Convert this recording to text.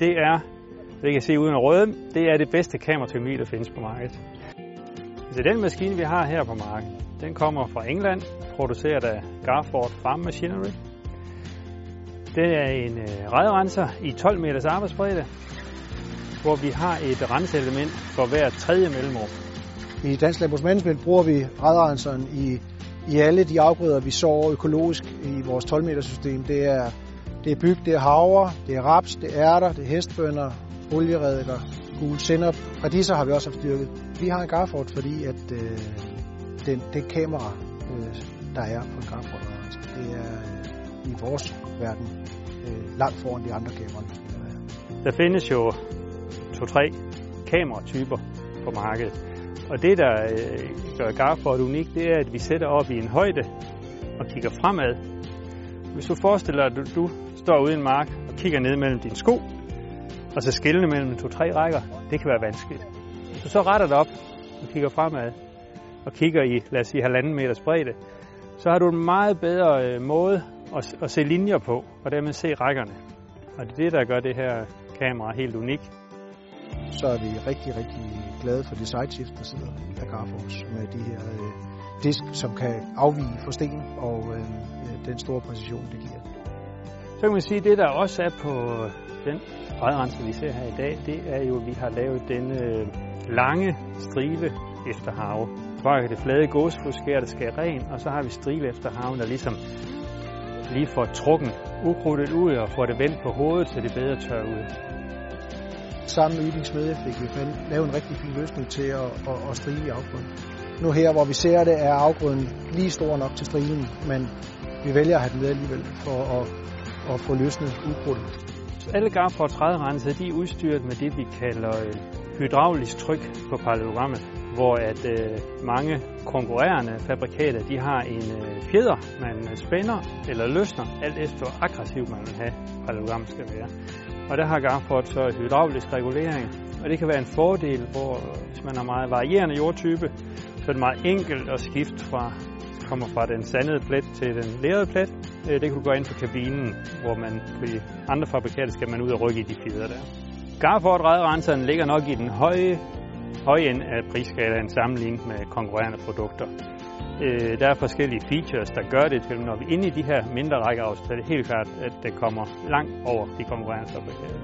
det er, det kan se uden at røde, det er det bedste kamerateknologi, der findes på markedet. Så den maskine, vi har her på markedet, den kommer fra England, produceret af Garford Farm Machinery. Det er en øh, redrenser i 12 meters arbejdsbredde, hvor vi har et renseelement for hver tredje mellemrum. I Dansk Landbrugsmanagement bruger vi redrenseren i, i alle de afgrøder, vi sår økologisk i vores 12 meters system. Det er, det er byg, det er havre, det er raps, det er ærter, det er hestbønder, oliereddiker, gul sennep. Radiser har vi også haft dyrket. Vi har en Garford, fordi at øh, den, det kamera, øh, der er på en Garford, altså, det er øh, i vores verden øh, langt foran de andre kameraer. Der findes jo to-tre kameratyper på markedet. Og det, der øh, gør Garford unik, det er, at vi sætter op i en højde og kigger fremad. Hvis du forestiller dig, at du, du står ude i en mark og kigger ned mellem dine sko, og så skillene mellem to-tre rækker, det kan være vanskeligt. Hvis du så retter dig op og kigger fremad, og kigger i, lad os sige, halvanden meters bredde, så har du en meget bedre øh, måde at, at se linjer på, og dermed se rækkerne. Og det er det, der gør det her kamera helt unikt. Så er vi rigtig, rigtig glade for det sideshift, der sidder af Garfors med de her øh, disk, som kan afvige for sten og øh, den store præcision, det giver. Så kan man sige, at det, der også er på den bredrenser, vi ser her i dag, det er jo, at vi har lavet denne lange stribe efter have. For det flade gåsfodskær, der skal ren, og så har vi stribe efter haven, der ligesom lige får trukken ukrudtet ud og får det vendt på hovedet, så det bedre tør ud. Sammen med Yding fik vi lavet en rigtig fin løsning til at, at, at stribe i afgrøden. Nu her, hvor vi ser det, er afgrøden lige stor nok til strilen, men vi vælger at have den med alligevel for at, at få løsnet udbruddet. Alle Garford 30 renser, de er udstyret med det, vi kalder øh, hydraulisk tryk på parallelogrammet, hvor at øh, mange konkurrerende fabrikater, de har en øh, fjeder, man øh, spænder eller løsner, alt efter hvor aggressiv man vil have parallelogrammet skal være. Og der har Garford så hydraulisk regulering, og det kan være en fordel, hvor øh, hvis man har meget varierende jordtype, så er det meget enkelt at skifte fra kommer fra den sandede plet til den lærede plet. Øh, det kunne gå ind på kabinen, hvor man ved andre fabrikater skal man ud og rykke i de fjeder der. Garford redrenseren ligger nok i den høje, høje ende af prisskalaen sammenlignet med konkurrerende produkter. Øh, der er forskellige features, der gør det til, når vi er inde i de her mindre rækkeafstand, er det helt klart, at det kommer langt over de konkurrerende fabrikater.